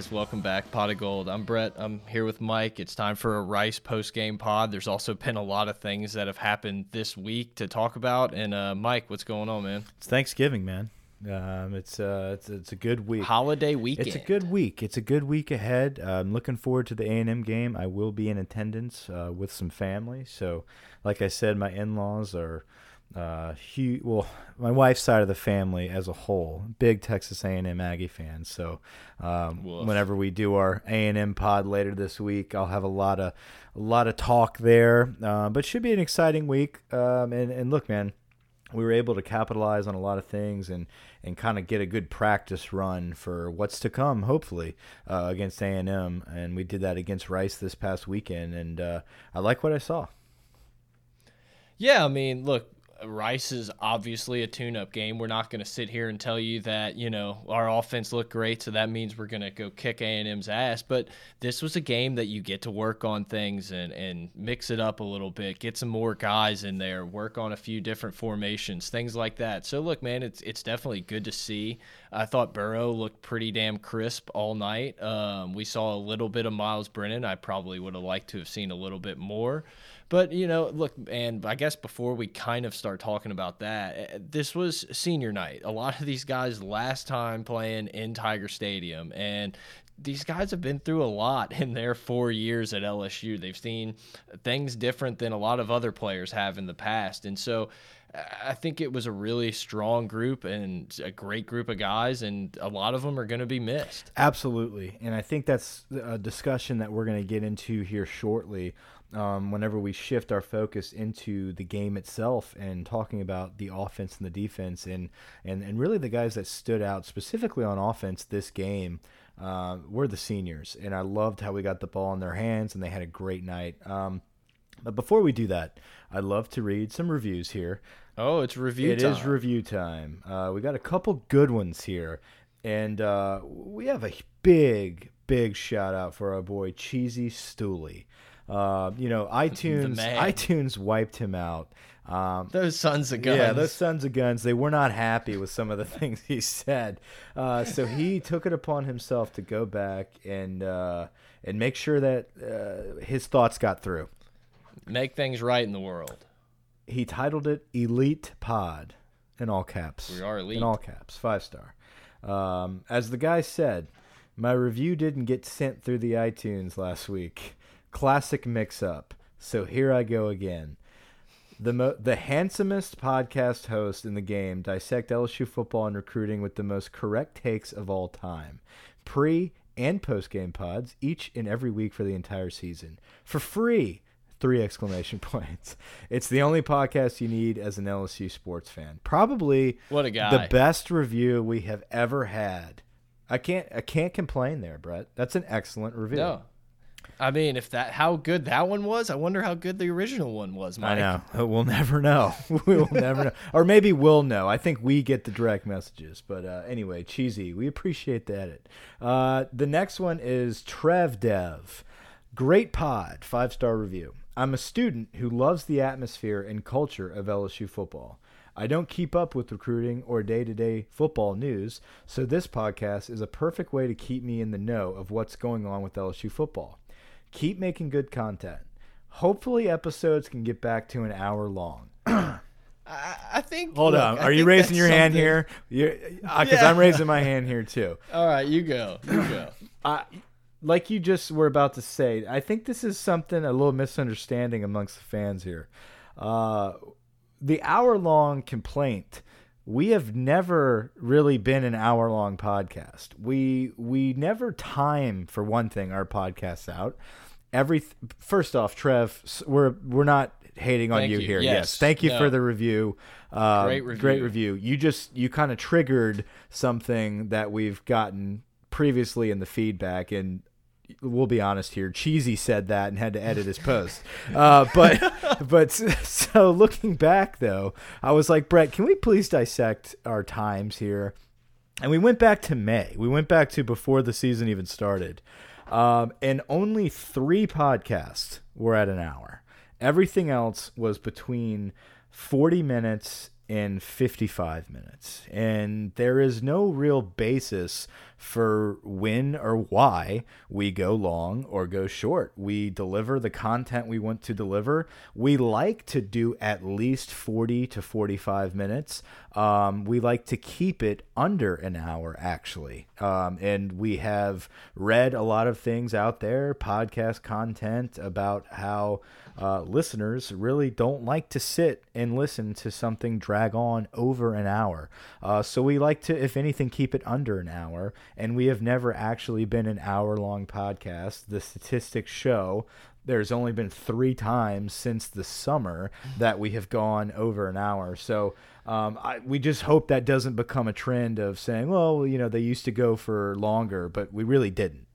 Guys, welcome back. Pot of Gold. I'm Brett. I'm here with Mike. It's time for a Rice post game pod. There's also been a lot of things that have happened this week to talk about. And uh, Mike, what's going on, man? It's Thanksgiving, man. Um, it's uh, it's it's a good week. Holiday weekend. It's a good week. It's a good week ahead. Uh, I'm looking forward to the A and M game. I will be in attendance uh, with some family. So, like I said, my in-laws are uh, huge. Well, my wife's side of the family as a whole, big Texas A&M Aggie fans. So, um, whenever we do our A&M pod later this week, I'll have a lot of a lot of talk there. Uh, but should be an exciting week. Um, and and look, man, we were able to capitalize on a lot of things and and kind of get a good practice run for what's to come, hopefully, uh, against A&M. And we did that against Rice this past weekend, and uh, I like what I saw. Yeah, I mean, look, Rice is obviously a tune up game. We're not going to sit here and tell you that, you know, our offense looked great, so that means we're going to go kick A&M's ass. But this was a game that you get to work on things and, and mix it up a little bit, get some more guys in there, work on a few different formations, things like that. So, look, man, it's, it's definitely good to see. I thought Burrow looked pretty damn crisp all night. Um, we saw a little bit of Myles Brennan. I probably would have liked to have seen a little bit more. But, you know, look, and I guess before we kind of start talking about that, eh, this was senior night. A lot of these guys last time playing in Tiger Stadium. And these guys have been through a lot in their four years at LSU. They've seen things different than a lot of other players have in the past. And so, I think it was a really strong group and a great group of guys, and a lot of them are going to be missed. Absolutely. And I think that's a discussion that we're going to get into here shortly um, whenever we shift our focus into the game itself and talking about the offense and the defense and, and, and really the guys that stood out specifically on offense this game uh, were the seniors. And I loved how we got the ball in their hands and they had a great night. Um, but before we do that, I'd love to read some reviews here. Oh, it's review It time. is review time. Uh, we got a couple good ones here. And uh, we have a big, big shout out for our boy Cheesy Stooley. Uh, you know, iTunes iTunes wiped him out. Um, those sons of guns. Yeah, those sons of guns. They were not happy with some of the things he said. Uh, so he took it upon himself to go back and uh, and make sure that uh, his thoughts got through. Make things right in the world. He titled it "Elite Pod" in all caps. We are elite in all caps, five star. Um, as the guy said, my review didn't get sent through the iTunes last week. Classic mix up. So here I go again. The mo the handsomest podcast host in the game dissect LSU football and recruiting with the most correct takes of all time. Pre and post game pods each and every week for the entire season. For free. Three exclamation points. It's the only podcast you need as an LSU sports fan. Probably what a guy. the best review we have ever had. I can't I can't complain there, Brett. That's an excellent review. No. I mean, if that how good that one was, I wonder how good the original one was. Mike. I know. We'll never know. we'll never know. Or maybe we'll know. I think we get the direct messages. But uh, anyway, cheesy. We appreciate the edit. Uh, the next one is Trev Dev. Great pod. Five star review. I'm a student who loves the atmosphere and culture of LSU football. I don't keep up with recruiting or day to day football news, so this podcast is a perfect way to keep me in the know of what's going on with LSU football. Keep making good content. Hopefully, episodes can get back to an hour long. I I think. Hold look, on. I Are you raising that's your hand something- here? Because Yeah. I'm raising my hand here too. All right, you go. You go. I, like you just were about to say, I think this is something a little misunderstanding amongst the fans here. Uh, the hour long complaint. We have never really been an hour long podcast. We we never time for one thing our podcasts out. Every first off, Trev, we're we're not hating on you, you. here. Yes. thank you No. for the review. Um, Great review. Great review. You just you kind of triggered something that we've gotten previously in the feedback, and we'll be honest here. Cheesy said that and had to edit his post. Uh, but but so looking back though, I was like, Brett, can we please dissect our times here? And we went back to May. We went back to before the season even started. Um, and only three podcasts were at an hour. Everything else was between 40 minutes and 55 minutes. And there is no real basis for when or why we go long or go short. We deliver the content we want to deliver. We like to do at least 40 to 45 minutes. Um, we like to keep it under an hour, actually. Um, and we have read a lot of things out there, podcast content about how uh, listeners really don't like to sit and listen to something drag on over an hour. Uh, so we like to, if anything, keep it under an hour. And we have never actually been an hour long podcast. The statistics show there's only been three times since the summer that we have gone over an hour. So um, I, we just hope that doesn't become a trend of saying, well, you know, they used to go for longer, but we really didn't.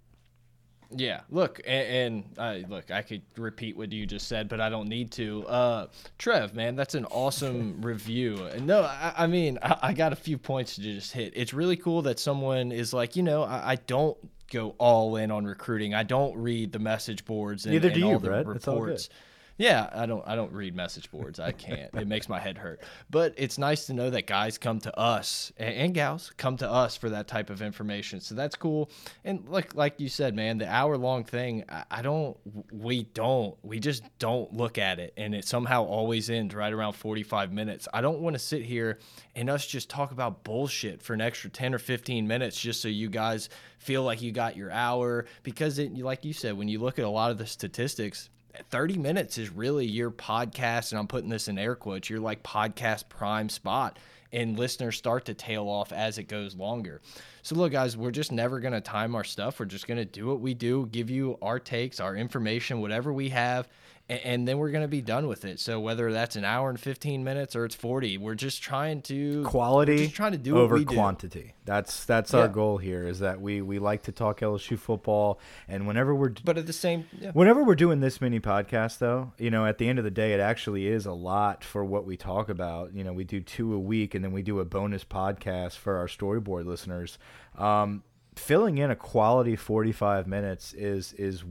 Yeah, look, and, and uh, look, I could repeat what you just said, but I don't need to. Uh, Trev, man, that's an awesome review. And no, I, I mean, I, I got a few points to just hit. It's really cool that someone is like, you know, I, I don't go all in on recruiting. I don't read the message boards and, Neither and do all you, the Brett. It's all good. reports. Yeah, I don't I don't read message boards. I can't. it makes my head hurt. But it's nice to know that guys come to us and, and gals come to us for that type of information. So that's cool. And like like you said, man, the hour long thing, I, I don't we don't we just don't look at it and it somehow always ends right around 45 minutes. I don't want to sit here and us just talk about bullshit for an extra 10 or 15 minutes just so you guys feel like you got your hour because it like you said when you look at a lot of the statistics 30 minutes is really your podcast, and I'm putting this in air quotes, your like podcast prime spot. And listeners start to tail off as it goes longer. So, look, guys, we're just never going to time our stuff. We're just going to do what we do, give you our takes, our information, whatever we have, and, and then we're going to be done with it. So, whether that's an hour and 15 minutes or it's 40, we're just trying to quality just trying to do over we do. quantity. That's that's our goal here. Is that we we like to talk LSU football, and whenever we're But at the same, yeah. Whenever we're doing this mini podcast though, you know, at the end of the day, it actually is a lot for what we talk about. You know, we do two a week, and then we do a bonus podcast for our storyboard listeners. Um, filling in a quality 45 minutes is is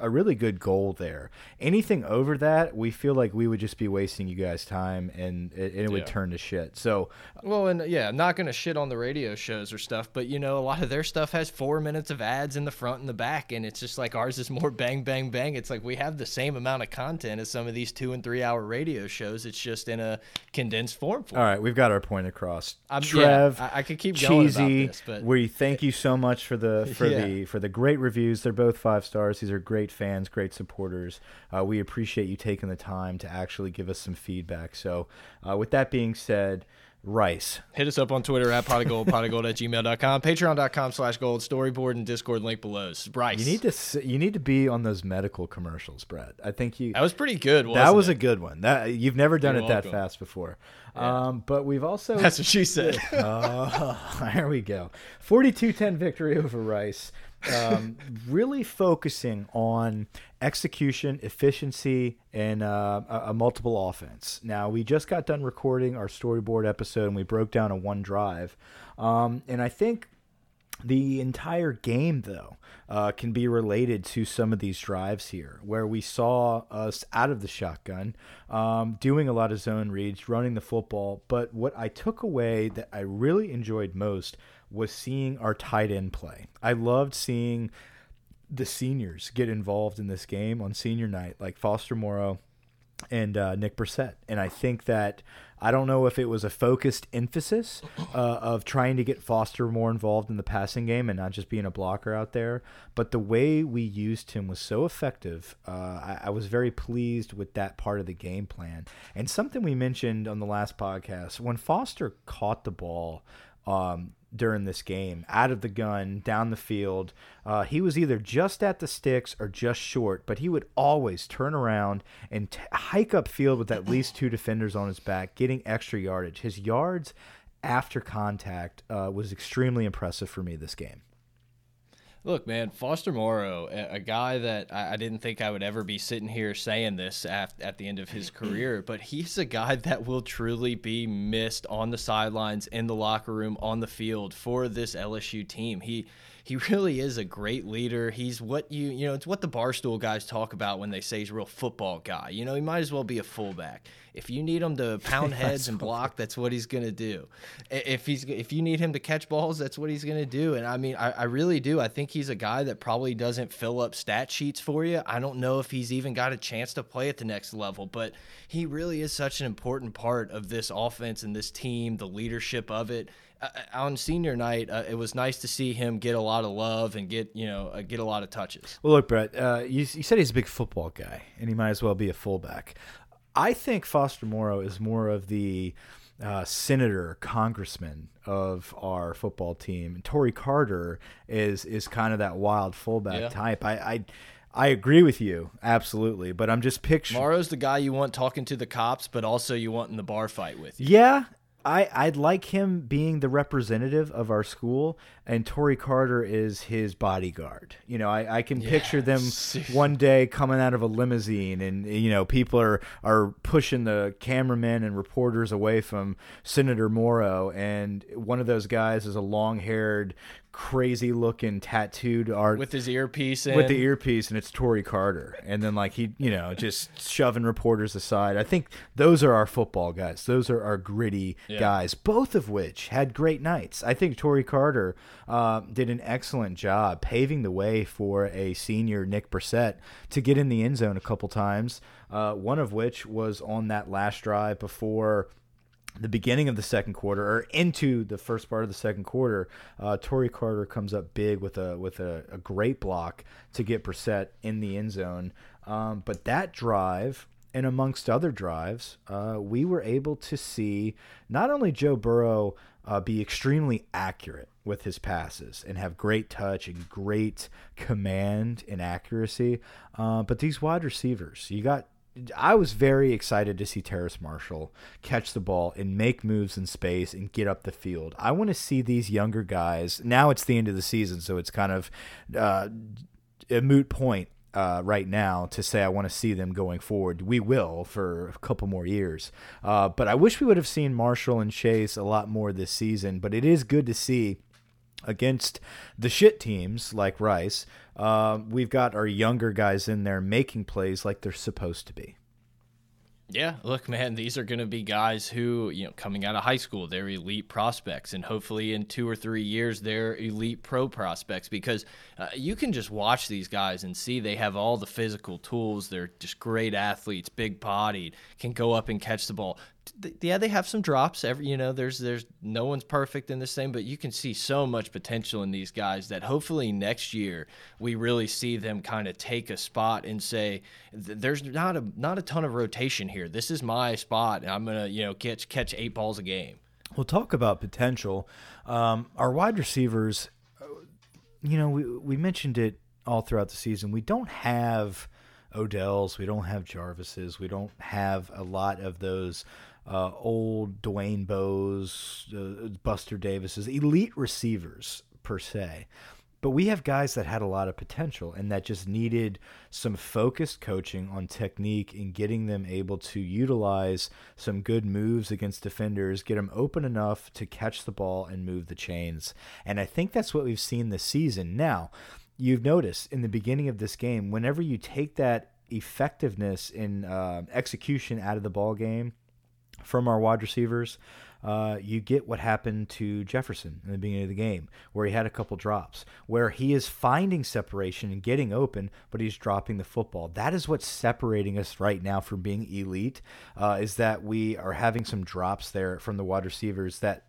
a really good goal there. Anything over that, we feel like we would just be wasting you guys' time, and it, and it would Yeah. turn to shit. So Well, and yeah, I'm not gonna shit on the radio shows or stuff, but you know, a lot of their stuff has four minutes of ads in the front and the back, and it's just like ours is more bang, bang, bang. It's like we have the same amount of content as some of these two and three hour radio shows. It's just in a condensed form. For All right, we've got our point across. I'm- yeah, Trev, I- I could keep cheesy. this, but- we thank you so much for the for Yeah. the for the great reviews. They're both five stars. These are great fans, great supporters. Uh, we appreciate you taking the time to actually give us some feedback. So, uh, with that being said, Rice, Hit us up on Twitter at potagold, potagold at gmail.com, patreon.com slash gold, storyboard, and Discord link below. Bryce. you need to s- you need to be on those medical commercials, Brett. I think you That was pretty good, wasn't that was it? a good one. That you've never done You're it that fast before. Um, but we've also That's what she said. Oh, there we go. 42-10 victory over Rice. Um, really focusing on execution, efficiency, and uh, a, multiple offense. Now, we just got done recording our storyboard episode, and we broke down a one drive. Um, and I think the entire game, though, uh, can be related to some of these drives here, where we saw us out of the shotgun, um, doing a lot of zone reads, running the football. But what I took away that I really enjoyed most was seeing our tight end play. I loved seeing the seniors get involved in this game on senior night, like Foster Moreau and uh, Nick Brossette. And I think that I don't know if it was a focused emphasis uh, of trying to get Foster more involved in the passing game and not just being a blocker out there, but the way we used him was so effective. Uh, I, I was very pleased with that part of the game plan. And something we mentioned on the last podcast when Foster caught the ball. Um, during this game, out of the gun, down the field. Uh, he was either just at the sticks or just short, but he would always turn around and hike up field with at least two defenders on his back, getting extra yardage. His yards after contact uh, was extremely impressive for me this game. Look, man, Foster Moreau, a, guy that I, didn't think I would ever be sitting here saying this at, at the end of his career, but he's a guy that will truly be missed on the sidelines, in the locker room, on the field for this LSU team. He he really is a great leader. He's what you you know it's what the barstool guys talk about when they say he's a real football guy. You know he might as well be a fullback. If you need him to pound heads and block, that's what he's gonna do. If he's if you need him to catch balls, that's what he's gonna do. And I mean I, I really do. I think he's a guy that probably doesn't fill up stat sheets for you. I don't know if he's even got a chance to play at the next level, but he really is such an important part of this offense and this team, the leadership of it uh, on senior night, uh, it was nice to see him get a lot of love and get you know uh, get a lot of touches. Well, look, Brett, uh, you, you said he's a big football guy, and he might as well be a fullback. I think Foster Moreau is more of the uh, senator, congressman of our football team. Tory Carter is is kind of that wild fullback yeah. type. I, I I agree with you absolutely, but I'm just picturing. Moreau's the guy you want talking to the cops, but also you want in the bar fight with you. Yeah, I I'd like him being the representative of our school, and Tory Carter is his bodyguard. You know, I, I can yeah, picture them one day coming out of a limousine, and you know, people are are pushing the cameramen and reporters away from Senator Moreau, and one of those guys is a long haired crazy looking tattooed art with his earpiece in. with the earpiece and it's Tory Carter and then like he you know just shoving reporters aside I think those are our football guys those are our gritty yeah. guys both of which had great nights I think Tory Carter uh, did an excellent job paving the way for a senior Nick Brossette to get in the end zone a couple times uh, one of which was on that last drive before the beginning of the second quarter or into the first part of the second quarter, uh, Tory Carter comes up big with a with a, a great block to get Brossette in the end zone. Um, but that drive and amongst other drives, uh, we were able to see not only Joe Burrow uh, be extremely accurate with his passes and have great touch and great command and accuracy, uh, but these wide receivers, you got I was very excited to see Terrace Marshall catch the ball and make moves in space and get up the field. I want to see these younger guys. Now it's the end of the season, so it's kind of uh, a moot point uh, right now to say I want to see them going forward. We will for a couple more years. Uh, but I wish we would have seen Marshall and Chase a lot more this season. But it is good to see against the shit teams like Rice, uh, we've got our younger guys in there making plays like they're supposed to be. Yeah, look, man, these are going to be guys who, you know, coming out of high school, they're elite prospects. And hopefully in two or three years, they're elite pro prospects because uh, you can just watch these guys and see they have all the physical tools. They're just great athletes, big bodied, can go up and catch the ball yeah, they have some drops. Every you know, there's there's no one's perfect in this thing, but you can see so much potential in these guys that hopefully next year we really see them kind of take a spot and say, "There's not a not a ton of rotation here. This is my spot, and I'm gonna you know catch catch eight balls a game." We'll talk about potential. Um, our wide receivers, you know, we we mentioned it all throughout the season. We don't have. Odell's, we don't have Jarvis's, we don't have a lot of those uh, old Dwayne Bowes, uh, Buster Davises, elite receivers per se. But we have guys that had a lot of potential and that just needed some focused coaching on technique and getting them able to utilize some good moves against defenders, get them open enough to catch the ball and move the chains. And I think that's what we've seen this season. Now, you've noticed in the beginning of this game, whenever you take that effectiveness in uh, execution out of the ball game, from our wide receivers. uh, you get what happened to Jefferson in the beginning of the game, where he had a couple drops, where he is finding separation and getting open, but he's dropping the football. That is what's separating us right now from being elite, uh, is that we are having some drops there from the wide receivers that,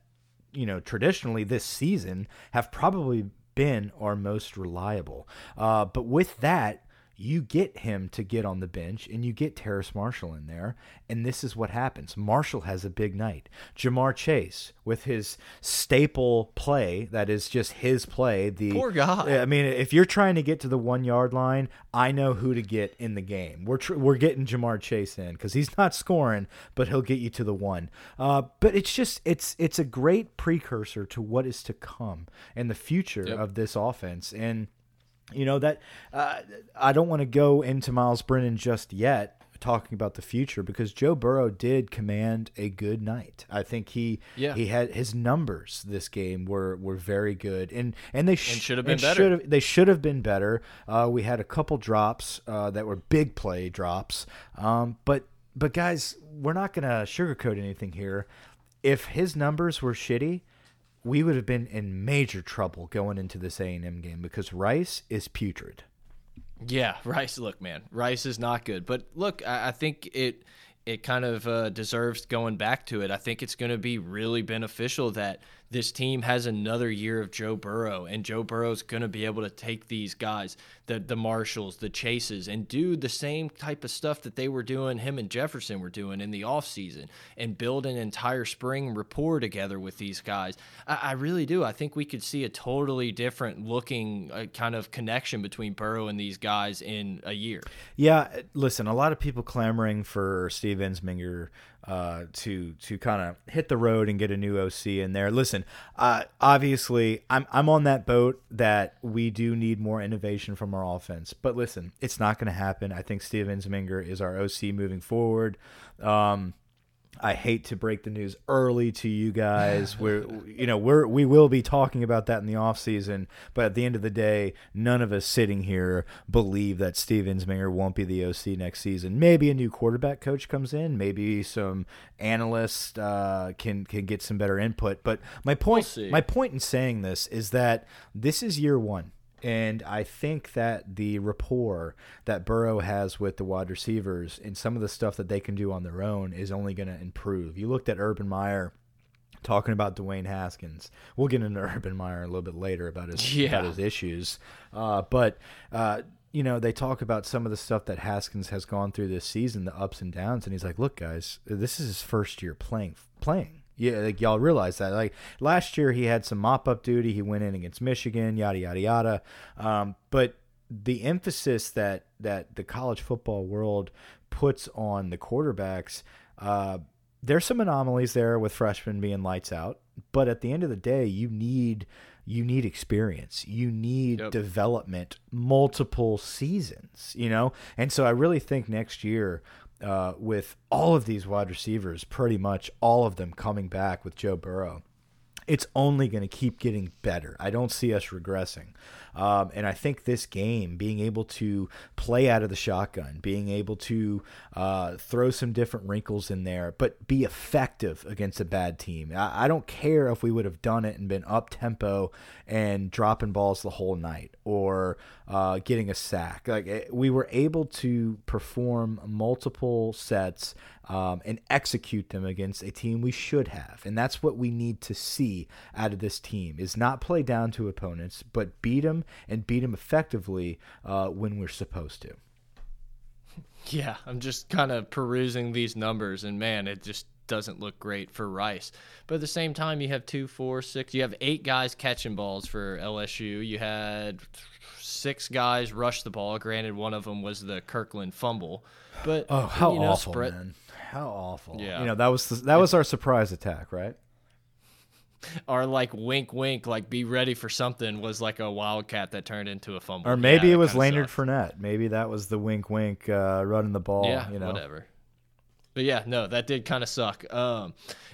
you know, traditionally this season have probably been our most reliable. Uh, but with that, you get him to get on the bench and you get Terrace Marshall in there. And this is what happens. Marshall has a big night. Ja'Marr Chase with his staple play, that is just his play. The Poor guy. I mean, if you're trying to get to the one yard line, I know who to get in the game. We're we're getting Ja'Marr Chase in because he's not scoring, but he'll get you to the one. Uh, but it's just it's it's a great precursor to what is to come and the future Yep. of this offense. And you know that uh, I don't want to go into Myles Brennan just yet talking about the future because Joe Burrow did command a good night. I think he Yeah. he had his numbers this game were were very good and and they sh should have been better. should have- they should have been better. Uh, we had a couple drops uh, that were big play drops. Um, but but guys, we're not gonna sugarcoat anything here. If his numbers were shitty, we would have been in major trouble going into this A and M game because Rice is putrid. Yeah, Rice. Look, man, Rice is not good. But look, I, I think it it kind of uh, deserves going back to it. I think it's going to be really beneficial that this team has another year of Joe Burrow, and Joe Burrow's going to be able to take these guys, the the Marshalls, the Chases, and do the same type of stuff that they were doing, him and Jefferson were doing in the offseason, and build an entire spring rapport together with these guys. I, I really do. I think we could see a totally different looking uh, kind of connection between Burrow and these guys in a year. Yeah, listen, a lot of people clamoring for Steve Ensminger uh, to to kind of hit the road and get a new OC in there. Listen, uh, obviously, I'm I'm on that boat that we do need more innovation from our offense. But listen, it's not going to happen. I think Steve Ensminger is our OC moving forward. Um, I hate to break the news early to you guys. We're you know, we're we will be talking about that in the off season, but at the end of the day, none of us sitting here believe that Steve Ensminger won't be the OC next season. Maybe a new quarterback coach comes in, maybe some analysts uh, can can get some better input. But my point see. my point in saying this is that this is year one. And I think that the rapport that Burrow has with the wide receivers and some of the stuff that they can do on their own is only going to improve. You looked at Urban Meyer talking about Dwayne Haskins. We'll get into Urban Meyer a little bit later about his Yeah. about his issues. Uh, but uh, you know, they talk about some of the stuff that Haskins has gone through this season, the ups and downs, and he's like, "Look, guys, this is his first year playing playing." Yeah, like y'all realize that. Like last year, he had some mop up duty. He went in against Michigan, yada yada yada. Um, but the emphasis that that the college football world puts on the quarterbacks, uh, there's some anomalies there with freshmen being lights out. But at the end of the day, you need you need experience. You need Yep. development, multiple seasons. You know, and so I really think next year uh, with all of these wide receivers, pretty much all of them coming back with Joe Burrow, it's only going to keep getting better. I don't see us regressing. Um, and I think this game, being able to play out of the shotgun, being able to uh, throw some different wrinkles in there, but be effective against a bad team. I, I don't care if we would have done it and been up tempo and dropping balls the whole night or uh, getting a sack. Like eh, we were able to perform multiple sets um, and execute them against a team we should have, and that's what we need to see out of this team: is not play down to opponents, but beat them and beat them effectively uh, when we're supposed to. Yeah, I'm just kind of perusing these numbers, and man, it just doesn't look great for Rice. But at the same time, you have two, four, six. You have eight guys catching balls for LSU. You had six guys rush the ball. Granted, one of them was the Kirkland fumble. But Oh, how you know, awful, spread- man! How awful. Yeah. you know that was the, that was our surprise attack, right? Or like wink, wink, like be ready for something was like a wildcat that turned into a fumble. Or maybe Yeah, it was Lanard. Fournette. Maybe that was the wink, wink, uh, running the ball. Yeah, you know. whatever. But yeah, no, that did kind of suck. Um,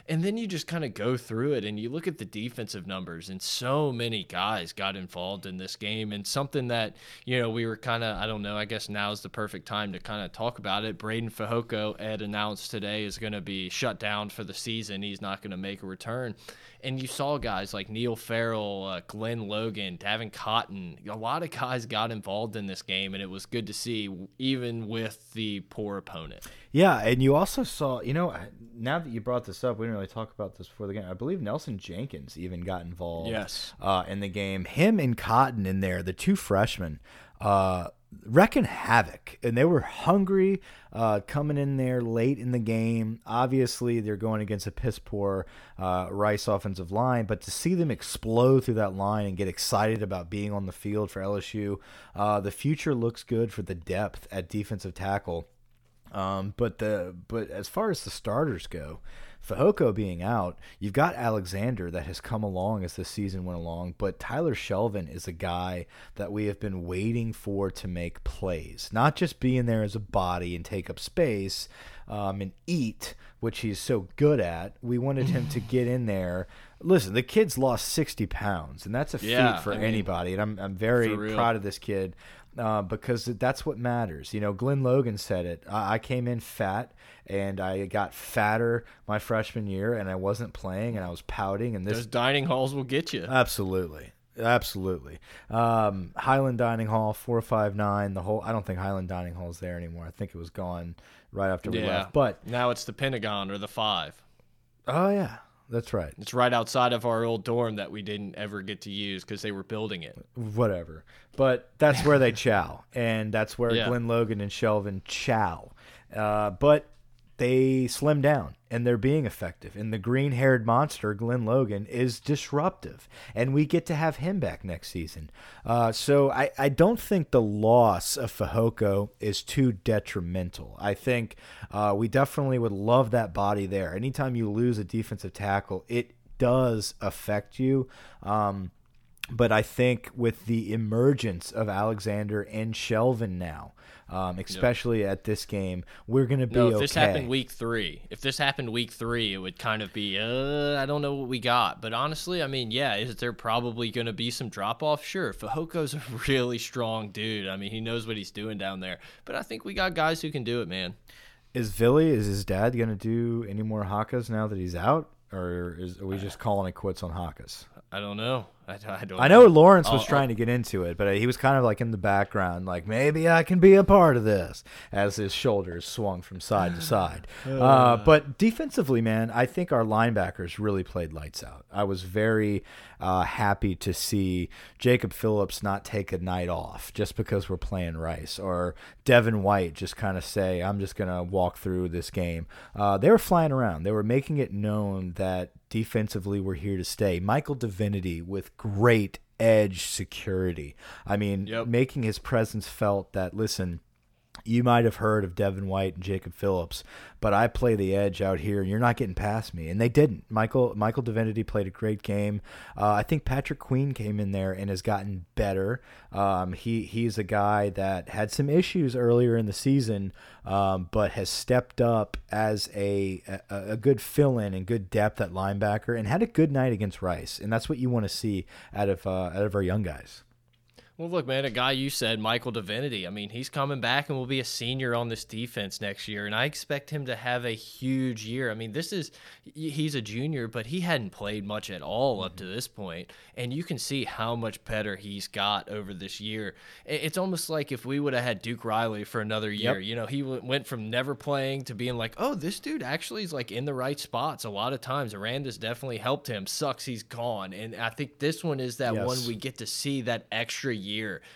and then you just kind of go through it and you look at the defensive numbers, and so many guys got involved in this game. And something that, you know, we were kind of, I don't know, I guess now is the perfect time to kind of talk about it. Breiden Fehoko, Ed announced today, is going to be shut down for the season. He's not going to make a return. And you saw guys like Neil Farrell, uh, Glen Logan, Davin Cotton. A lot of guys got involved in this game, and it was good to see, even with the poor opponent. Yeah, and you also saw, you know, now that you brought this up, we didn't really talk about this before the game. I believe Nelson Jenkins even got involved. Yes. Uh, in the game, him and Cotton in there, the two freshmen. Uh, wrecking havoc, and they were hungry uh, coming in there late in the game. Obviously, they're going against a piss poor uh, Rice offensive line, but to see them explode through that line and get excited about being on the field for LSU, uh, the future looks good for the depth at defensive tackle. Um, but the but as far as the starters go, Fehoko being out, you've got Alexander that has come along as the season went along, but Tyler Shelvin is a guy that we have been waiting for to make plays, not just being there as a body and take up space um, and eat, which he's so good at. We wanted him to get in there. Listen, the kid's lost 60 pounds, and that's a Yeah, feat for I mean, anybody. And I'm, I'm very proud of this kid uh, because that's what matters. You know, Glen Logan said it. I, I came in fat and I got fatter my freshman year, and I wasn't playing, and I was pouting. And this Those dining halls will get you. absolutely, absolutely. Um, Highland Dining Hall, four five nine. The whole. I don't think Highland Dining Hall is there anymore. I think it was gone right after we yeah. left. But now it's the Pentagon or the Five. oh yeah, that's right. It's right outside of our old dorm that we didn't ever get to use because they were building it. whatever. But that's where they chow, and that's where Yeah. Glen Logan and Shelvin chow. Uh, but they slim down, and they're being effective. And the green-haired monster, Glen Logan, is disruptive, and we get to have him back next season. Uh, so I, I don't think the loss of Fehoko is too detrimental. I think uh, we definitely would love that body there. Anytime you lose a defensive tackle, it does affect you. Um, but I think with the emergence of Alexander and Shelvin now, um, especially at this game, we're going to be No, if okay. this happened week three, if this happened week three, it would kind of be, uh, I don't know what we got. But honestly, I mean, yeah, is there probably going to be some drop off? Sure. Fehoko's a really strong dude. I mean, he knows what he's doing down there. But I think we got guys who can do it, man. Is Villy, is his dad going to do any more Hakas now that he's out? Or is, are we just calling it quits on Hakas? I don't know. I, I don't. I know Lawrence was I'll- trying to get into it, but he was kind of like in the background, like maybe I can be a part of this, as his shoulders swung from side to side. Uh, but defensively, man, I think our linebackers really played lights out. I was very uh, happy to see Jacob Phillips not take a night off just because we're playing Rice, or Devin White just kind of say, "I'm just gonna walk through this game." Uh, they were flying around. They were making it known that defensively we're here to stay. Michael Divinity with great edge security. I mean, Yep. making his presence felt that listen, you might have heard of Devin White and Jacob Phillips, but I play the edge out here, and you're not getting past me. And they didn't. Michael Michael Divinity played a great game. Uh, I think Patrick Queen came in there and has gotten better. Um, he he's a guy that had some issues earlier in the season, um, but has stepped up as a a, a good fill in and good depth at linebacker, and had a good night against Rice. And that's what you want to see out of uh, out of our young guys. Well, look, man, a guy you said, Michael Divinity. I mean, he's coming back and will be a senior on this defense next year, and I expect him to have a huge year. I mean, this is he's a junior, but he hadn't played much at all up to mm-hmm. this point, and you can see how much better he's got over this year. It's almost like if we would have had Duke Riley for another year. You know, he w- went from never playing to being like, oh, this dude actually is like in the right spots a lot of times. Aranda's definitely helped him. Sucks he's gone, and I think this one is that Yes. one we get to see that extra year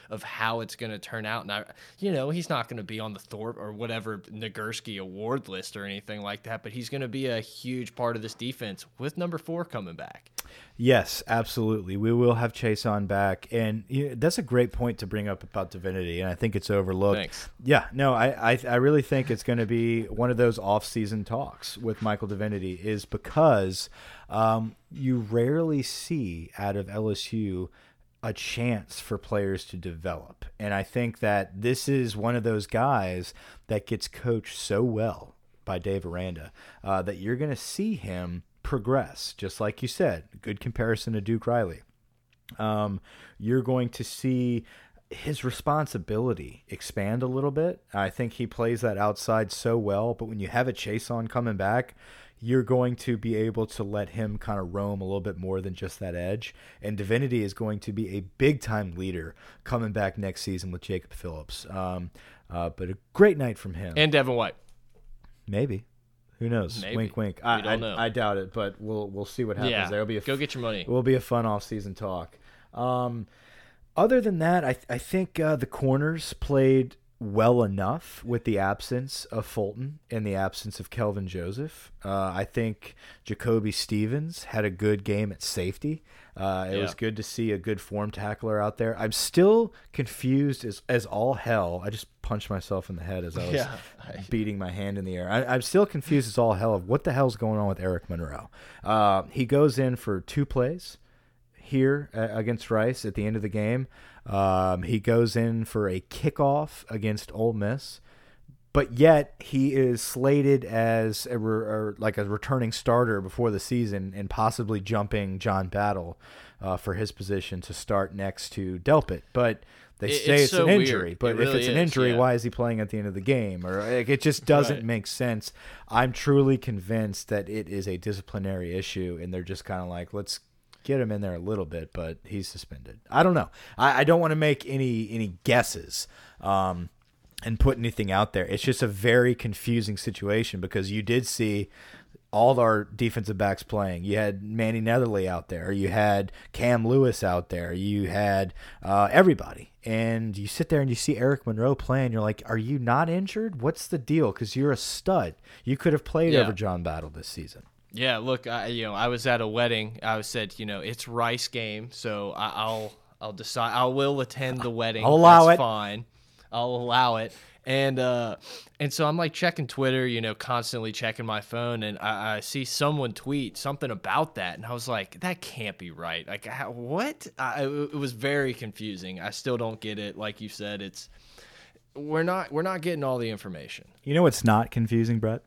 of how it's going to turn out. And I, you know, he's not going to be on the Thorpe or whatever Nagurski award list or anything like that, but he's going to be a huge part of this defense with number four coming back. Yes, absolutely. We will have Chaisson back, and you know, that's a great point to bring up about Divinity, and I think it's overlooked. Thanks. Yeah, no, I I, I really think it's going to be one of those off-season talks with Michael Divinity, is because um, you rarely see out of LSU a chance for players to develop, and I think that this is one of those guys that gets coached so well by Dave Aranda, uh, that you're going to see him progress, just like you said. Good comparison to Duke Riley. Um, you're going to see his responsibility expand a little bit. I think he plays that outside so well, but when you have a Chaisson coming back, you're going to be able to let him kind of roam a little bit more than just that edge. And Divinity is going to be a big time leader coming back next season with Jacob Phillips. Um, uh, but a great night from him. And Devin White. Maybe. Who knows? Maybe. Wink, wink. I, don't I, know. I doubt it, but we'll we'll see what happens. Yeah. There'll be a Go get your money. it will be a fun off-season talk. Um, other than that, I I think uh, the corners played well enough with the absence of Fulton and the absence of Kelvin Joseph. Uh, I think Jacoby Stevens had a good game at safety. Uh, it Yeah. was good to see a good form tackler out there. I'm still confused as as all hell. I just punched myself in the head as I was Yeah. beating my hand in the air. I, I'm still confused as all hell of what the hell's going on with Eric Monroe. Uh, he goes in for two plays here uh, against Rice at the end of the game. Um, he goes in for a kickoff against Ole Miss, but yet he is slated as a re like a returning starter before the season and possibly jumping John Battle uh, for his position to start next to Delpit. But they It- say it's it's, so an weird. injury. It But if really it's an is, injury, yeah. why is he playing at the end of the game? Or like, it just doesn't Right. make sense. I'm truly convinced that it is a disciplinary issue, and they're just kind of like, let's get him in there a little bit, but he's suspended. I don't know. I, I don't want to make any any guesses. Um, and put anything out there. It's just a very confusing situation because you did see all our defensive backs playing. You had Mannie Netherly out there. You had Cam Lewis out there. You had uh, everybody. And you sit there and you see Eric Monroe playing. You're like, are you not injured? What's the deal? Because you're a stud. You could have played Yeah. over John Battle this season. Yeah, look, I, you know, I was at a wedding. I said, you know, it's Rice game, so I, I'll I'll decide. I will attend the wedding. I'll allow That's it. Fine, I'll allow it. And uh, and so I'm like checking Twitter, you know, constantly checking my phone, and I, I see someone tweet something about that, and I was like, that can't be right. Like, how, what? I, it was very confusing. I still don't get it. Like you said, it's we're not we're not getting all the information. You know what's not confusing, Brett?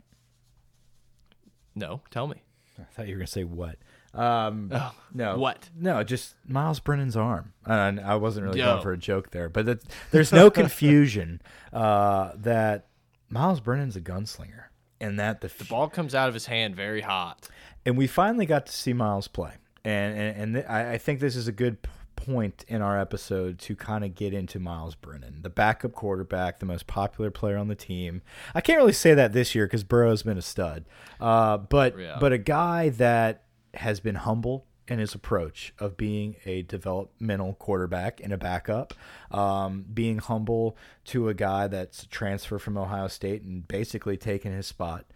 No, tell me. I thought you were going to say what. Um, Oh, no. what? No, just Myles Brennan's arm. And I wasn't really Yo. going for a joke there, but that, there's no confusion uh, that Myles Brennan's a gunslinger, and that the, The ball comes out of his hand very hot. and we finally got to see Myles play, and and, and th I, I think this is a good point in our episode to kind of get into Myles Brennan, the backup quarterback, the most popular player on the team. I can't really say that this year because Burrow's been a stud, uh, but Yeah. but a guy that has been humble in his approach of being a developmental quarterback and a backup, um, being humble to a guy that's a transfer from Ohio State and basically taking his spot,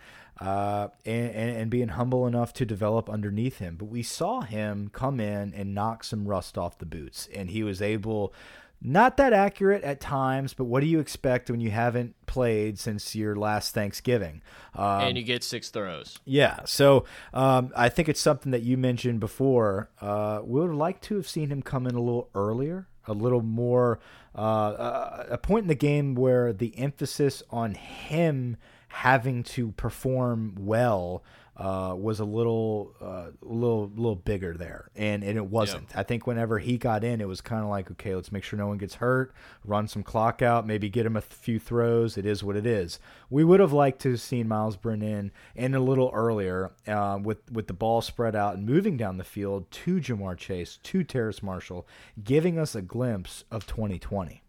uh, and, and, and being humble enough to develop underneath him. But we saw him come in and knock some rust off the boots, and he was able. Not that accurate at times, but what do you expect when you haven't played since your last Thanksgiving? Um, and you get six throws. yeah, so um, I think it's something that you mentioned before. Uh, we would like to have seen him come in a little earlier, a little more, uh, a point in the game where the emphasis on him having to perform well uh, was a little, uh, little, little bigger there, and and it wasn't. I think whenever he got in, it was kind of like, okay, let's make sure no one gets hurt, run some clock out, maybe get him a few throws. It is what it is. We would have liked to have seen Myles Brennan in a little earlier, uh, with with the ball spread out and moving down the field to Ja'Marr Chase, to Terrace Marshall, giving us a glimpse of 2020.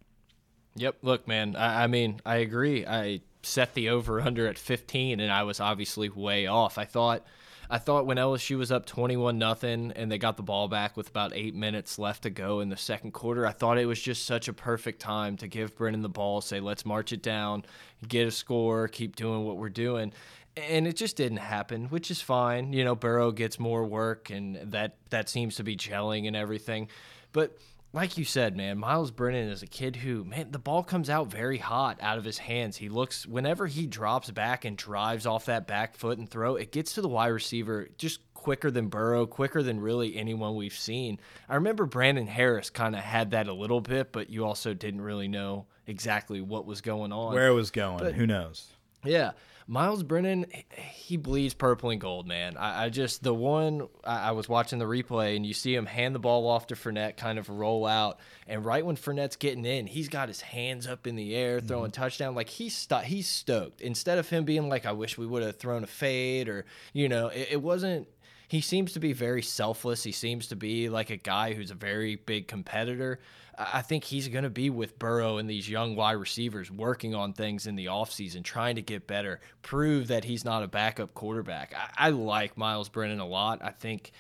Yep. Look, man. I, I mean, I agree. I set the over under at 15, and I was obviously way off. I thought, I thought when LSU was up 21 nothing, and they got the ball back with about eight minutes left to go in the second quarter, I thought it was just such a perfect time to give Brennan the ball, say let's march it down, get a score, keep doing what we're doing. And it just didn't happen, which is fine. You know, Burrow gets more work, and that that seems to be gelling and everything. But like you said, man, Myles Brennan is a kid who, man, the ball comes out very hot out of his hands. He looks, whenever he drops back and drives off that back foot and throw, it gets to the wide receiver just quicker than Burrow, quicker than really anyone we've seen. I remember Brandon Harris kind of had that a little bit, but you also didn't really know exactly what was going on. Where it was going, But- who knows? Yeah, Myles Brennan, he bleeds purple and gold, man. I, I just the one I, I, was watching the replay, and you see him hand the ball off to Fournette, kind of roll out, and right when Fournette's getting in, he's got his hands up in the air, throwing mm -hmm. touchdown, like he's he's stoked. Instead of him being like, "I wish we would have thrown a fade," or you know, it, it wasn't he seems to be very selfless. He seems to be like a guy who's a very big competitor. I think he's going to be with Burrow and these young wide receivers working on things in the offseason, trying to get better, prove that he's not a backup quarterback. I, I like Myles Brennan a lot. I think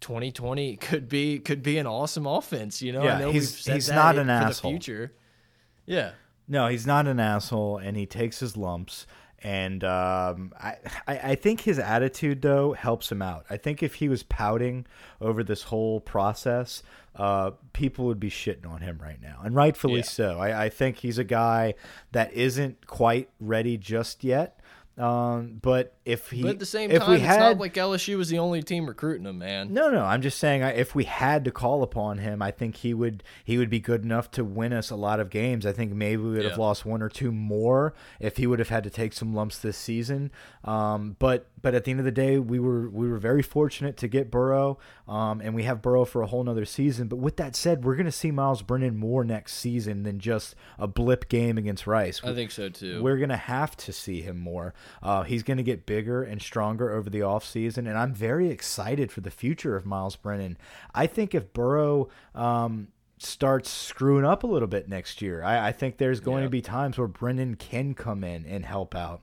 2020 could be could be an awesome offense. You know, yeah, know he's he's not an asshole. future. Yeah. No, he's not an asshole, and he takes his lumps. And um, I, I think his attitude though helps him out. I think if he was pouting over this whole process, uh, people would be shitting on him right now, and rightfully yeah. so. I, I think he's a guy that isn't quite ready just yet. Um, but if he, but at the same if time, we it's had, not like LSU was the only team recruiting him, man. No, no, I'm just saying if we had to call upon him, I think he would he would be good enough to win us a lot of games. I think maybe we would yeah. have lost one or two more if he would have had to take some lumps this season. Um, but but at the end of the day, we were we were very fortunate to get Burrow, um, and we have Burrow for a whole nother season. But with that said, we're going to see Myles Brennan more next season than just a blip game against Rice. I think so too. We're going to have to see him more. Uh, he's going to get bigger and stronger over the offseason, and I'm very excited for the future of Myles Brennan. I think if Burrow um, starts screwing up a little bit next year, I, I think there's going yeah. to be times where Brennan can come in and help out.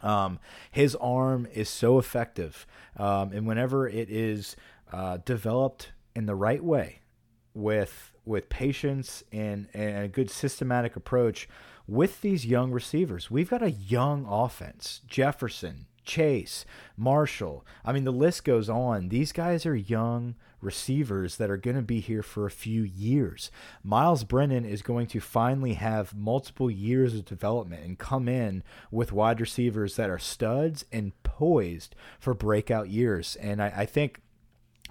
Um, his arm is so effective, um, and whenever it is uh, developed in the right way, with with patience and, and a good systematic approach, with these young receivers. We've got a young offense. Jefferson, Chase, Marshall. I mean, the list goes on. These guys are young receivers that are going to be here for a few years. Myles Brennan is going to finally have multiple years of development and come in with wide receivers that are studs and poised for breakout years. And I, I think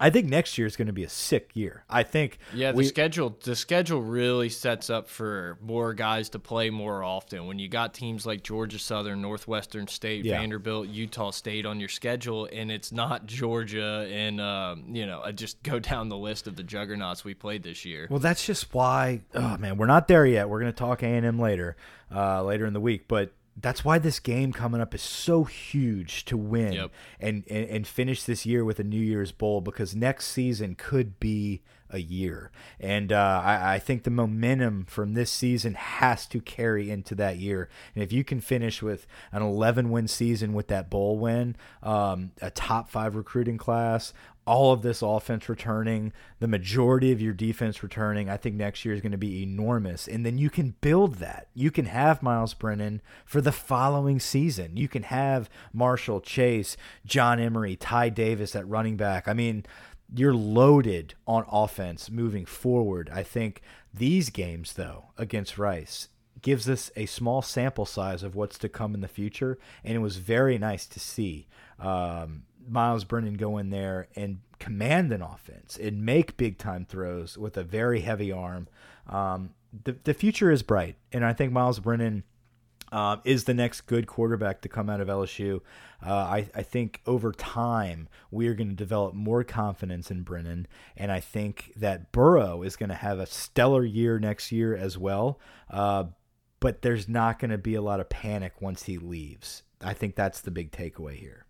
I think next year is going to be a sick year. I think. Yeah, the we, schedule the schedule really sets up for more guys to play more often. When you got teams like Georgia Southern, Northwestern State, yeah. Vanderbilt, Utah State on your schedule, and it's not Georgia, and um, you know, just go down the list of the juggernauts we played this year. Well, that's just why. Oh man, we're not there yet. We're going to talk A and M later, uh, later in the week, but that's why this game coming up is so huge to win yep. and, and, and finish this year with a New Year's Bowl because next season could be a year. And uh, I, I, think the momentum from this season has to carry into that year. And if you can finish with an 11 win season with that bowl win, um, a top five recruiting class, all of this offense returning, the majority of your defense returning, I think next year is going to be enormous. And then you can build that. You can have Myles Brennan for the following season. You can have Marshall Chase, John Emery, Ty Davis at running back. I mean, you're loaded on offense moving forward. I think these games, though, against Rice, gives us a small sample size of what's to come in the future. And it was very nice to see. Um, Myles Brennan go in there and command an offense and make big time throws with a very heavy arm. Um, the the future is bright, and I think Myles Brennan. Uh, is the next good quarterback to come out of LSU. Uh, I, I think over time we are going to develop more confidence in Brennan, and I think that Burrow is going to have a stellar year next year as well. Uh, but there's not going to be a lot of panic once he leaves. I think that's the big takeaway here.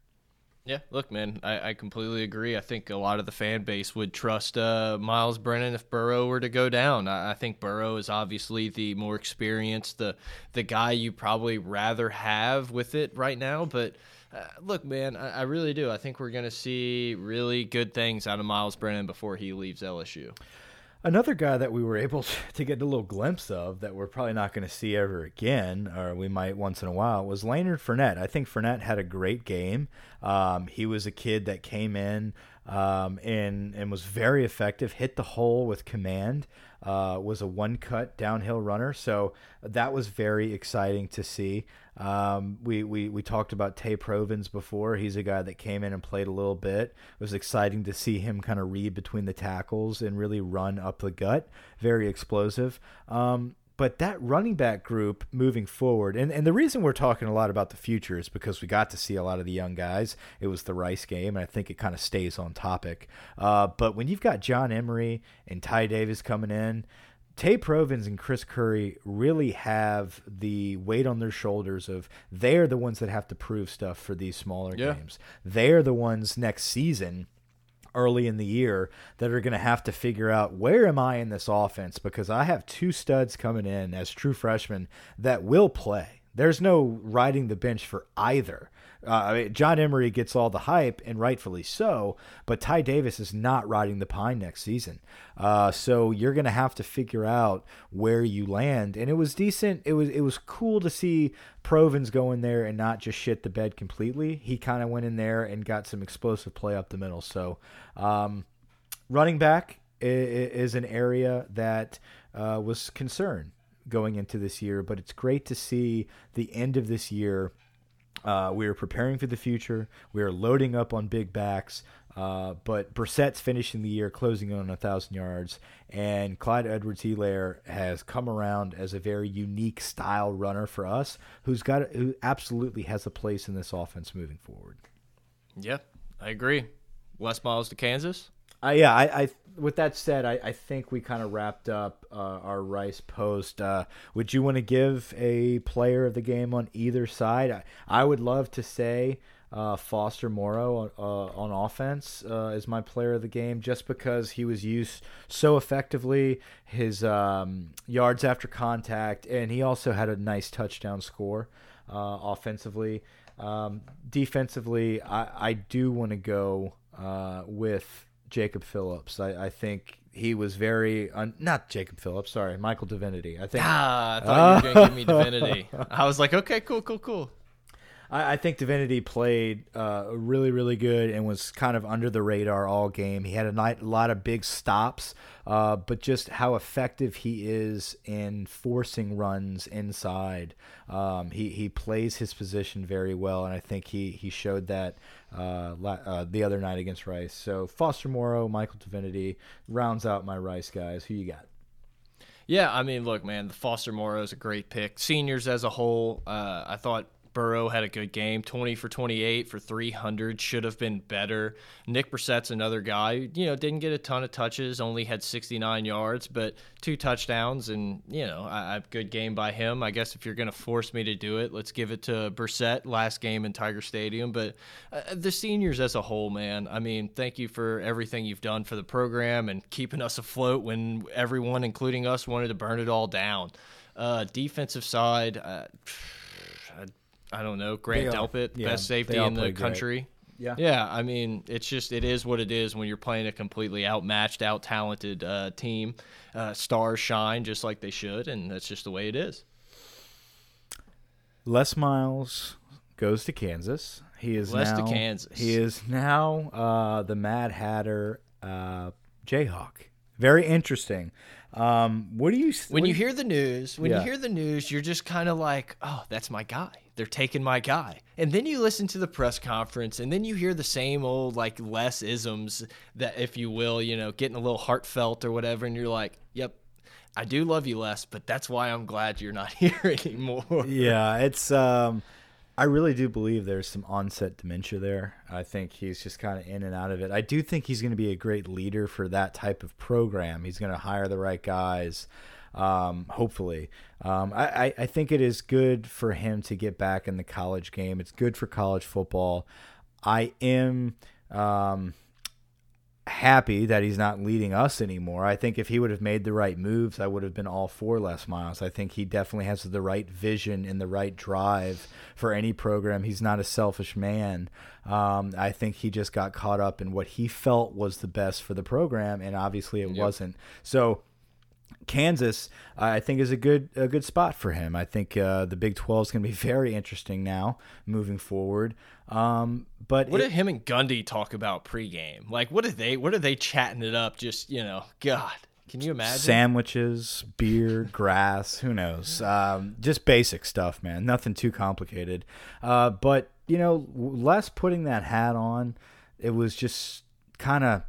Yeah, look, man, I, I completely agree. I think a lot of the fan base would trust uh, Myles Brennan if Burrow were to go down. I, I, think Burrow is obviously the more experienced, the the guy you probably rather have with it right now. But uh, look, man, I, I really do. I think we're going to see really good things out of Myles Brennan before he leaves LSU. Another guy that we were able to get a little glimpse of that we're probably not going to see ever again, or we might once in a while, was Lanard Fournette. I think Fournette had a great game. Um, he was a kid that came in um, and and was very effective. Hit the hole with command. Uh, was a one cut downhill runner, so that was very exciting to see. Um, we, we we talked about Tae Provens before. He's a guy that came in and played a little bit. It was exciting to see him kind of read between the tackles and really run up the gut. Very explosive. Um, but that running back group moving forward, and, and the reason we're talking a lot about the future is because we got to see a lot of the young guys. It was the Rice game, and I think it kind of stays on topic. Uh, but when you've got John Emery and Ty Davis coming in, Tae Provens and Chris Curry really have the weight on their shoulders of they're the ones that have to prove stuff for these smaller Yeah. games. They're the ones next season early in the year that are going to have to figure out where am I in this offense because I have two studs coming in as true freshmen that will play. There's no riding the bench for either. Uh, I mean, John Emery gets all the hype, and rightfully so, but Ty Davis is not riding the pine next season. Uh, so you're going to have to figure out where you land. And it was decent. It was it was cool to see Provens go in there and not just shit the bed completely. He kind of went in there and got some explosive play up the middle. So um, running back is an area that uh, was concern going into this year, but it's great to see the end of this year. Uh, we are preparing for the future. We are loading up on big backs. Uh, but Brossette's finishing the year closing in on a thousand yards, and Clyde Edwards-Helaire has come around as a very unique style runner for us, who's got who absolutely has a place in this offense moving forward. Yeah, I agree. Les Miles to Kansas. Uh, yeah, I, I. With that said, I, I think we kind of wrapped up uh, our Rice post. Uh, would you want to give a player of the game on either side? I, I would love to say uh, Foster Moreau uh, on offense uh, is my player of the game, just because he was used so effectively, his um, yards after contact, and he also had a nice touchdown score uh, offensively. Um, defensively, I, I do want to go uh, with Jacob Phillips. I, I think he was very un not Jacob Phillips. Sorry, Michael Divinity. I think Ah, I thought you were gonna give me divinity. I was like, okay, cool, cool, cool. I, I think Divinity played uh, really, really good and was kind of under the radar all game. He had a night, a lot of big stops, uh, but just how effective he is in forcing runs inside. Um, he he plays his position very well, and I think he he showed that uh, uh, the other night against Rice. So Foster Moreau, Michael Divinity rounds out my Rice guys. Who you got? Yeah, I mean, look, man, the Foster Moreau is a great pick. Seniors as a whole, uh, I thought Burrow had a good game, 20 for 28 for 300, should have been better. Nick Brossette's another guy, you know, didn't get a ton of touches, only had 69 yards, but two touchdowns, and, you know, a, good game by him. I guess if you're going to force me to do it, let's give it to Brossette, last game in Tiger Stadium. But uh, the seniors as a whole, man, I mean, thank you for everything you've done for the program and keeping us afloat when everyone, including us, wanted to burn it all down. Uh, defensive side, uh, I, I don't know. Grant They all- Delpit, yeah, best safety in the played great. country. Yeah. Yeah, I mean, it's just it is what it is when you're playing a completely outmatched, out talented uh, team. Uh, stars shine just like they should, and that's just the way it is. Les Miles goes to Kansas. He is Les to Kansas. He is now uh, the Mad Hatter uh, Jayhawk. Very interesting. Um, what do you When you hear the news, when Yeah. you hear the news, you're just kind of like, "Oh, that's my guy. They're taking my guy." And then you listen to the press conference, and then you hear the same old like less isms that, if you will, you know, getting a little heartfelt or whatever, and you're like, "Yep, I do love you, Les, but that's why I'm glad you're not here anymore." yeah, it's. Um, I really do believe there's some onset dementia there. I think he's just kind of in and out of it. I do think he's going to be a great leader for that type of program. He's going to hire the right guys. Um, hopefully, um, I, I, think it is good for him to get back in the college game. It's good for college football. I am um, happy that he's not leading us anymore. I think if he would have made the right moves, I would have been all for Les Miles. I think he definitely has the right vision and the right drive for any program. He's not a selfish man. Um, I think he just got caught up in what he felt was the best for the program, and obviously it wasn't. So. Kansas, I think, is a good a good spot for him. I think uh, the Big Twelve is going to be very interesting now moving forward. Um, but What it- did him and Gundy talk about pregame? Like, what are they? What are they chatting it up? Just you know, God, can you imagine? sandwiches, beer, grass, who knows? Um, just basic stuff, man. Nothing too complicated. Uh, but you know, Les putting that hat on, it was just kind of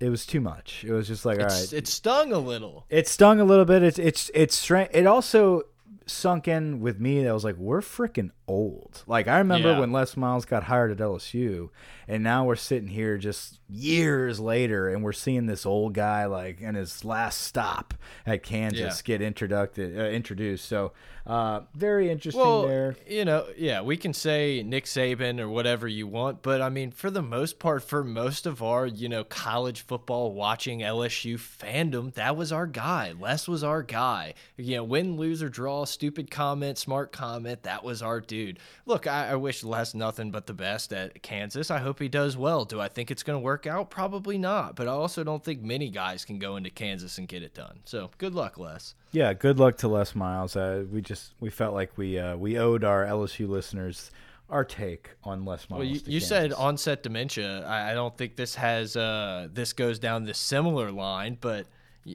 it was too much. It was just like, all It's, right, it stung a little. it stung a little bit. It's it's it's strange. It also sunk in with me that was like we're freaking old. Like I remember Yeah. when Les Miles got hired at LSU, and now we're sitting here just years later, and we're seeing this old guy like in his last stop at Kansas Yeah. get introduced. Uh, introduced. So uh, very interesting Well, there. you know, yeah, we can say Nick Saban or whatever you want, but I mean, for the most part, for most of our, you know, college football watching LSU fandom, that was our guy. Les was our guy. You know, win, lose, or draw, stupid comment, smart comment, that was our dude. Look, I, I wish Les nothing but the best at Kansas. I hope he does well. Do I think it's going to work out? Probably not. But I also don't think many guys can go into Kansas and get it done. So good luck, Les. Yeah, good luck to Les Miles. Uh, we just we felt like we uh, we owed our LSU listeners our take on Les Miles. Well, you, you said onset dementia. I, I don't think this has uh, this goes down this similar line, but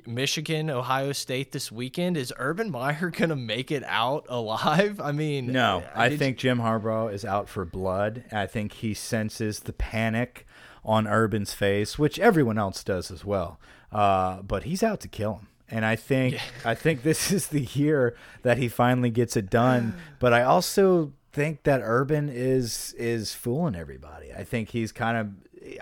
Michigan, Ohio State this weekend is Urban Meyer gonna make it out alive? I mean, No, I think Jim Harbaugh is out for blood. I think he senses the panic on Urban's face, which everyone else does as well. Uh, but he's out to kill him. And I think I think this is the year that he finally gets it done. But I also think that Urban is is fooling everybody. I think he's kind of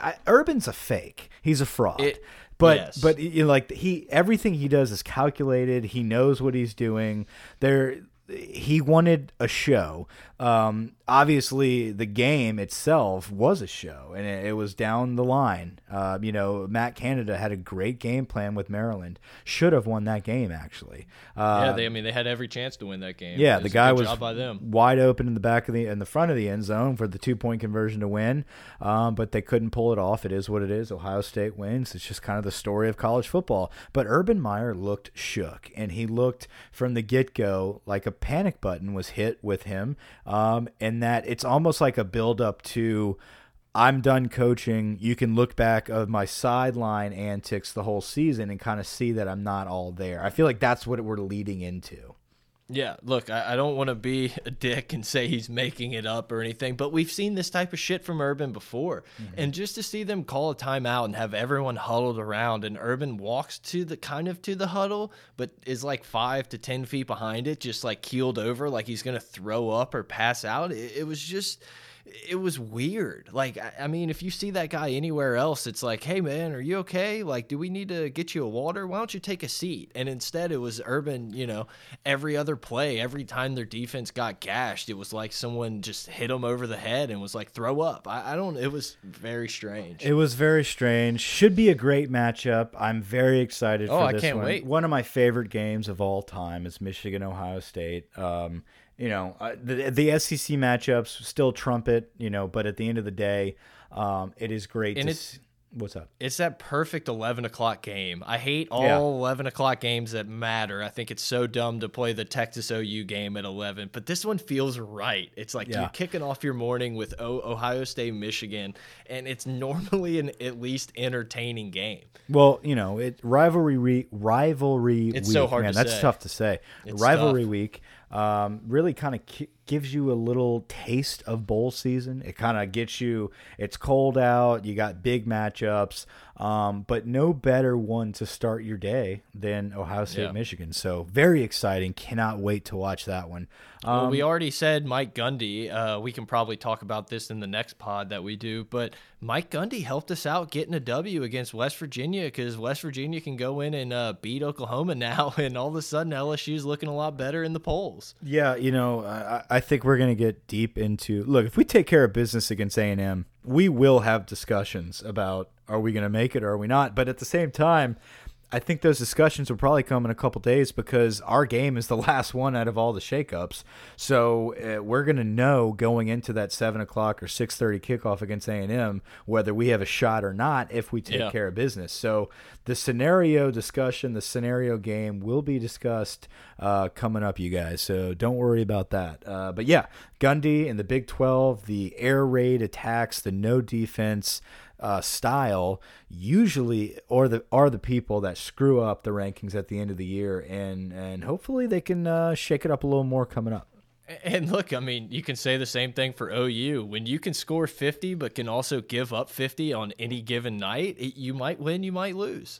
I, Urban's a fake. He's a fraud. It- but yes. but you know, like he everything he does is calculated. He knows what he's doing. There he wanted a show. Um, obviously, the game itself was a show, and it, it was down the line. Uh, you know, Matt Canada had a great game plan with Maryland. Should have won that game actually. Uh, yeah, they, I mean, they had every chance to win that game. yeah, the guy was by them. wide open in the back of the in the front of the end zone for the two point conversion to win, um, but they couldn't pull it off. It is what it is. Ohio State wins. It's just kind of the story of college football. But Urban Meyer looked shook, and he looked from the get go like a panic button was hit with him, um, and that it's almost like a build up to. I'm done coaching. You can look back of my sideline antics the whole season and kind of see that I'm not all there. I feel like that's what we're leading into. Yeah, look, I, I don't want to be a dick and say he's making it up or anything, but we've seen this type of shit from Urban before. Mm-hmm. And just to see them call a timeout and have everyone huddled around, and Urban walks to the kind of to the huddle, but is like five to 10 feet behind it, just like keeled over, like he's going to throw up or pass out. It, it was just. It was weird. Like, I, mean, if you see that guy anywhere else, it's like, hey, man, are you okay? Like, do we need to get you a water? Why don't you take a seat? And instead, it was Urban, you know, every other play, every time their defense got gashed, it was like someone just hit them over the head and was like, throw up. I, I don't, it was very strange. It was very strange. Should be a great matchup. I'm very excited Oh, for I this can't one. wait. One of my favorite games of all time is Michigan Ohio State. Um, you know, uh, the the SEC matchups still trumpet, you know, but at the end of the day, um, it is great And to it's- What's up? it's that perfect 11 o'clock game. I hate all Yeah. 11 o'clock games that matter. I think it's so dumb to play the Texas OU game at 11, but this one feels right. It's like Yeah. you're kicking off your morning with Ohio State, Michigan, and it's normally an at least entertaining game. Well, you know, it rivalry re, rivalry It's week. so hard man, that's say. tough to say. It's rivalry tough. week um, really kind of gives you a little taste of bowl season. It kind of gets you. It's cold out. You got big matchups, um, but no better one to start your day than Ohio State, Yeah. Michigan. So very exciting. Cannot wait to watch that one. Um, Well, we already said Mike Gundy. Uh, we can probably talk about this in the next pod that we do. But Mike Gundy helped us out getting a W against West Virginia because West Virginia can go in and uh, beat Oklahoma now, and all of a sudden LSU's looking a lot better in the polls. Yeah, you know, I, I think we're going to get deep into. Look, if we take care of business against A and M, we will have discussions about are we going to make it or are we not. But at the same time, I think those discussions will probably come in a couple days because our game is the last one out of all the shakeups. So uh, we're going to know going into that seven o'clock or six thirty kickoff against A and M whether we have a shot or not if we take Yeah. care of business. So the scenario discussion, the scenario game will be discussed uh, coming up, you guys. So don't worry about that. Uh, but yeah, Gundy and the Big 12, the air raid attacks, the no defense uh, style usually or the are the people that screw up the rankings at the end of the year, and and hopefully they can uh, shake it up a little more coming up. And look, I mean, you can say the same thing for OU. When you can score 50 but can also give up 50 on any given night, it, you might win, you might lose.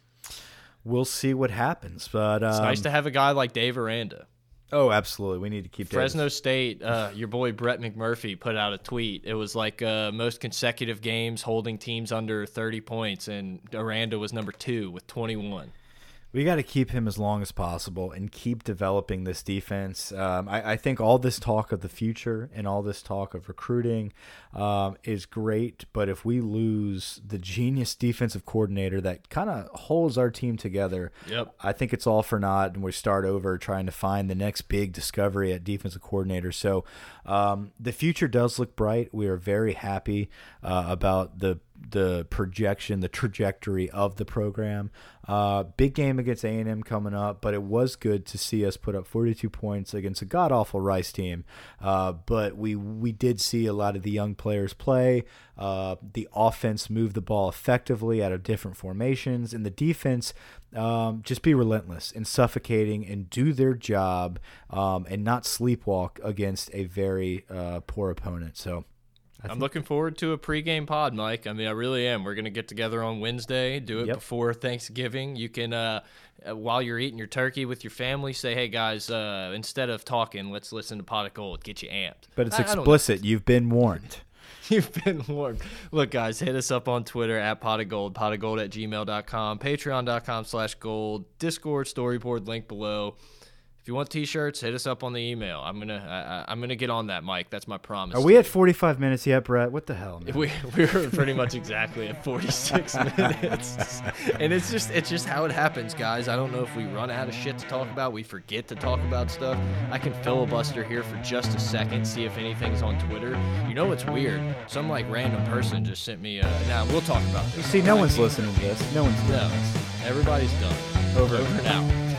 We'll see what happens, but um, it's nice um, to have a guy like Dave Aranda. Oh, absolutely. We need to keep Fresno Davis. State. Uh, your boy Brett McMurphy put out a tweet. It was like uh, most consecutive games holding teams under 30 points, and Aranda was number two with 21 we got to keep him as long as possible and keep developing this defense. Um, I, I, think all this talk of the future and all this talk of recruiting um, is great, but if we lose the genius defensive coordinator that kind of holds our team together, yep. I think it's all for naught, and we start over trying to find the next big discovery at defensive coordinator. So um, the future does look bright. We are very happy uh, about the the projection, the trajectory of the program. Uh, big game against A&M coming up, but it was good to see us put up 42 points against a god awful Rice team. Uh, but we we did see a lot of the young players play. Uh, the offense move the ball effectively out of different formations, and the defense um, just be relentless and suffocating and do their job um, and not sleepwalk against a very uh, poor opponent. So I'm looking forward to a pregame pod, Mike. I mean, I really am. We're gonna get together on Wednesday, do it yep. before Thanksgiving. You can, uh, uh, while you're eating your turkey with your family, say, "Hey guys, uh, instead of talking, let's listen to Pot of Gold. Get you amped." But it's I, explicit. I You've been warned. You've been warned. Look, guys, hit us up on Twitter at pot of gold, pot of gold at gmail.com, patreon.com slash gold, Discord storyboard link below. If you want T-shirts, hit us up on the email. I'm gonna I, am gonna get on that, Mike. That's my promise. Are we at 45 minutes yet, Brett? What the hell? Man? We we're pretty much exactly at 46 minutes, and it's just it's just how it happens, guys. I don't know if we run out of shit to talk about, we forget to talk about stuff. I can filibuster here for just a second, see if anything's on Twitter. You know what's weird? Some like random person just sent me. Uh, now we'll talk about this. You see, no one's listening to this. No one's. No, everybody's done. Over, Over now.